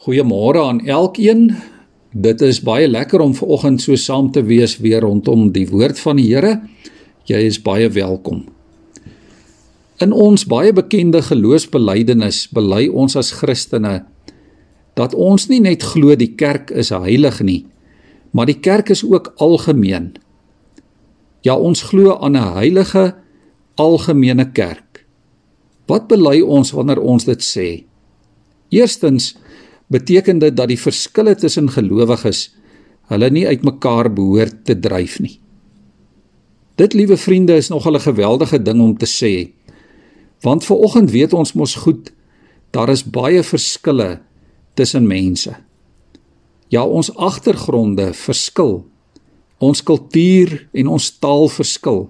Goeiemôre aan elkeen. Dit is baie lekker om vanoggend so saam te wees weer rondom die woord van die Here. Jy is baie welkom. In ons baie bekende geloofsbelijdenis bely ons as Christene dat ons nie net glo die kerk is heilig nie, maar die kerk is ook algemeen. Ja, ons glo aan 'n heilige algemene kerk. Wat bely ons wanneer ons dit sê? Eerstens beteken dit dat die verskille tussen gelowiges hulle nie uitmekaar behoort te dryf nie. Dit liewe vriende is nog 'n geweldige ding om te sê. Want ver oggend weet ons mos goed daar is baie verskille tussen mense. Ja, ons agtergronde verskil. Ons kultuur en ons taal verskil.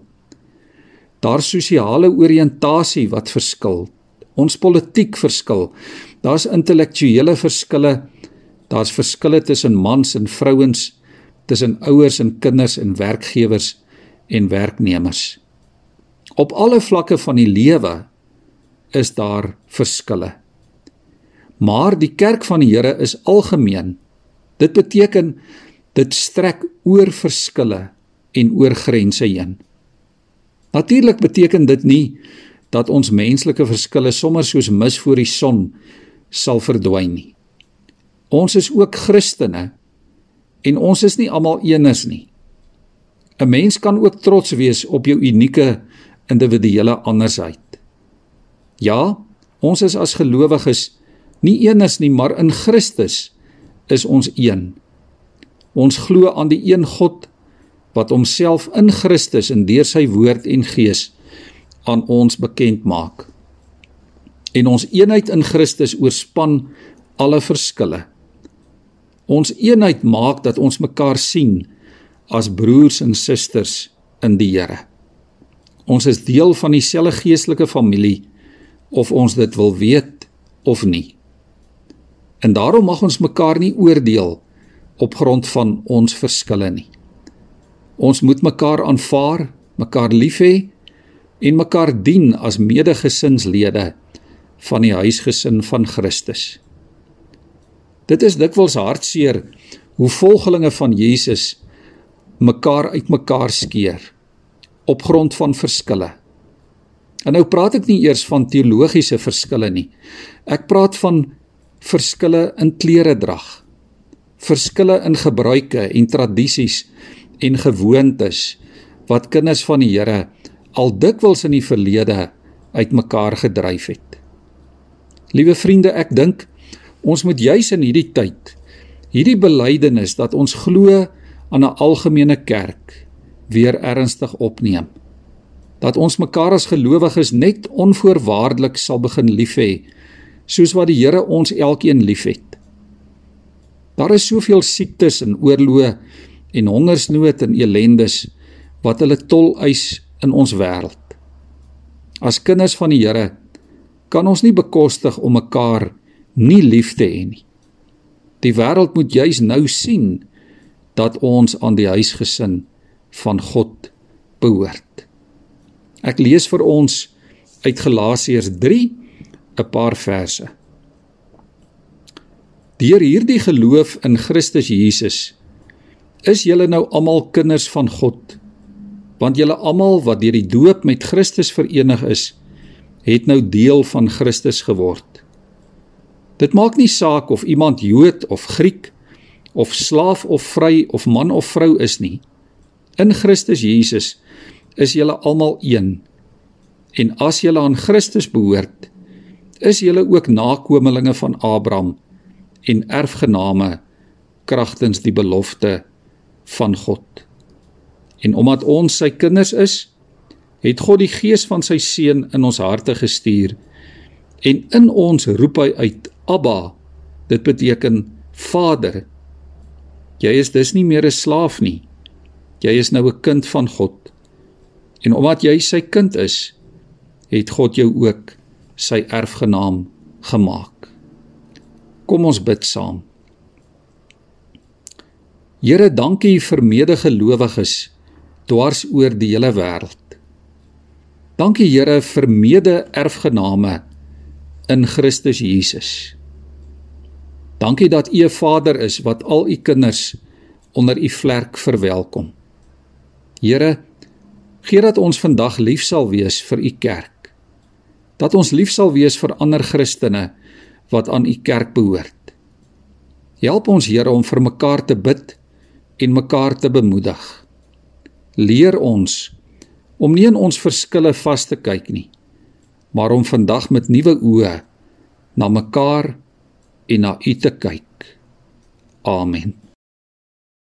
Daar sosiale oriëntasie wat verskil. Ons politiek verskil. Daar's intellektuele verskille. Daar's verskille tussen mans en vrouens, tussen ouers en kinders en werkgewers en werknemers. Op alle vlakke van die lewe is daar verskille. Maar die kerk van die Here is algemeen. Dit beteken dit strek oor verskille en oor grense heen. Natuurlik beteken dit nie dat ons menslike verskille sommer soos mis voor die son sal verdwyn nie. Ons is ook Christene en ons is nie almal eenes nie. 'n Mens kan ook trots wees op jou unieke individuele andersheid. Ja, ons is as gelowiges nie eenes nie, maar in Christus is ons een. Ons glo aan die een God wat homself in Christus en deur sy woord en gees aan ons bekend maak en ons eenheid in Christus oorspan alle verskille. Ons eenheid maak dat ons mekaar sien as broers en susters in die Here. Ons is deel van dieselfde geestelike familie of ons dit wil weet of nie. En daarom mag ons mekaar nie oordeel op grond van ons verskille nie. Ons moet mekaar aanvaar, mekaar lief hê en mekaar dien as medegesinslede van die huisgesin van Christus. Dit is dikwels hartseer hoe volgelinge van Jesus mekaar uitmekaar skeer op grond van verskille. En nou praat ek nie eers van teologiese verskille nie. Ek praat van verskille in kleredrag, verskille in gebruike en tradisies en gewoontes wat kinders van die Here al dikwels in die verlede uitmekaar gedryf het. Liewe vriende, ek dink ons moet juis in hierdie tyd hierdie belydenis dat ons glo aan 'n algemene kerk weer ernstig opneem. Dat ons mekaar as gelowiges net onvoorwaardelik sal begin lief hê soos wat die Here ons elkeen liefhet. Daar is soveel siektes en oorloë en hongersnood en elendes wat hulle tol eis in ons wêreld. As kinders van die Here kan ons nie bekostig om mekaar nie lief te hê nie. Die wêreld moet juis nou sien dat ons aan die huisgesin van God behoort. Ek lees vir ons uit Galasiërs 3 'n paar verse. Deur hierdie geloof in Christus Jesus is julle nou almal kinders van God, want julle almal wat deur die doop met Christus verenig is, het nou deel van Christus geword. Dit maak nie saak of iemand Jood of Griek of slaaf of vry of man of vrou is nie. In Christus Jesus is julle almal een. En as julle aan Christus behoort, is julle ook nakommelinge van Abraham en erfgename kragtens die belofte van God. En omdat ons sy kinders is, het God die gees van sy seun in ons harte gestuur. En in ons roep hy uit Abba. Dit beteken Vader. Jy is dus nie meer 'n slaaf nie. Jy is nou 'n kind van God. En omdat jy sy kind is het God jou ook sy erfgenaam gemaak. Kom ons bid saam. Here dankie vir medegelowiges dwars oor die hele wêreld Dankie Here vir mede-erfgename in Christus Jesus. Dankie dat U 'n Vader is wat al U kinders onder U vlerk verwelkom. Here, gee dat ons vandag lief sal wees vir U kerk. Dat ons lief sal wees vir ander Christene wat aan U kerk behoort. Help ons Here om vir mekaar te bid en mekaar te bemoedig. Leer ons om nie in ons verskille vas te kyk nie, maar om vandag met nuwe oë na mekaar en na U te kyk. Amen.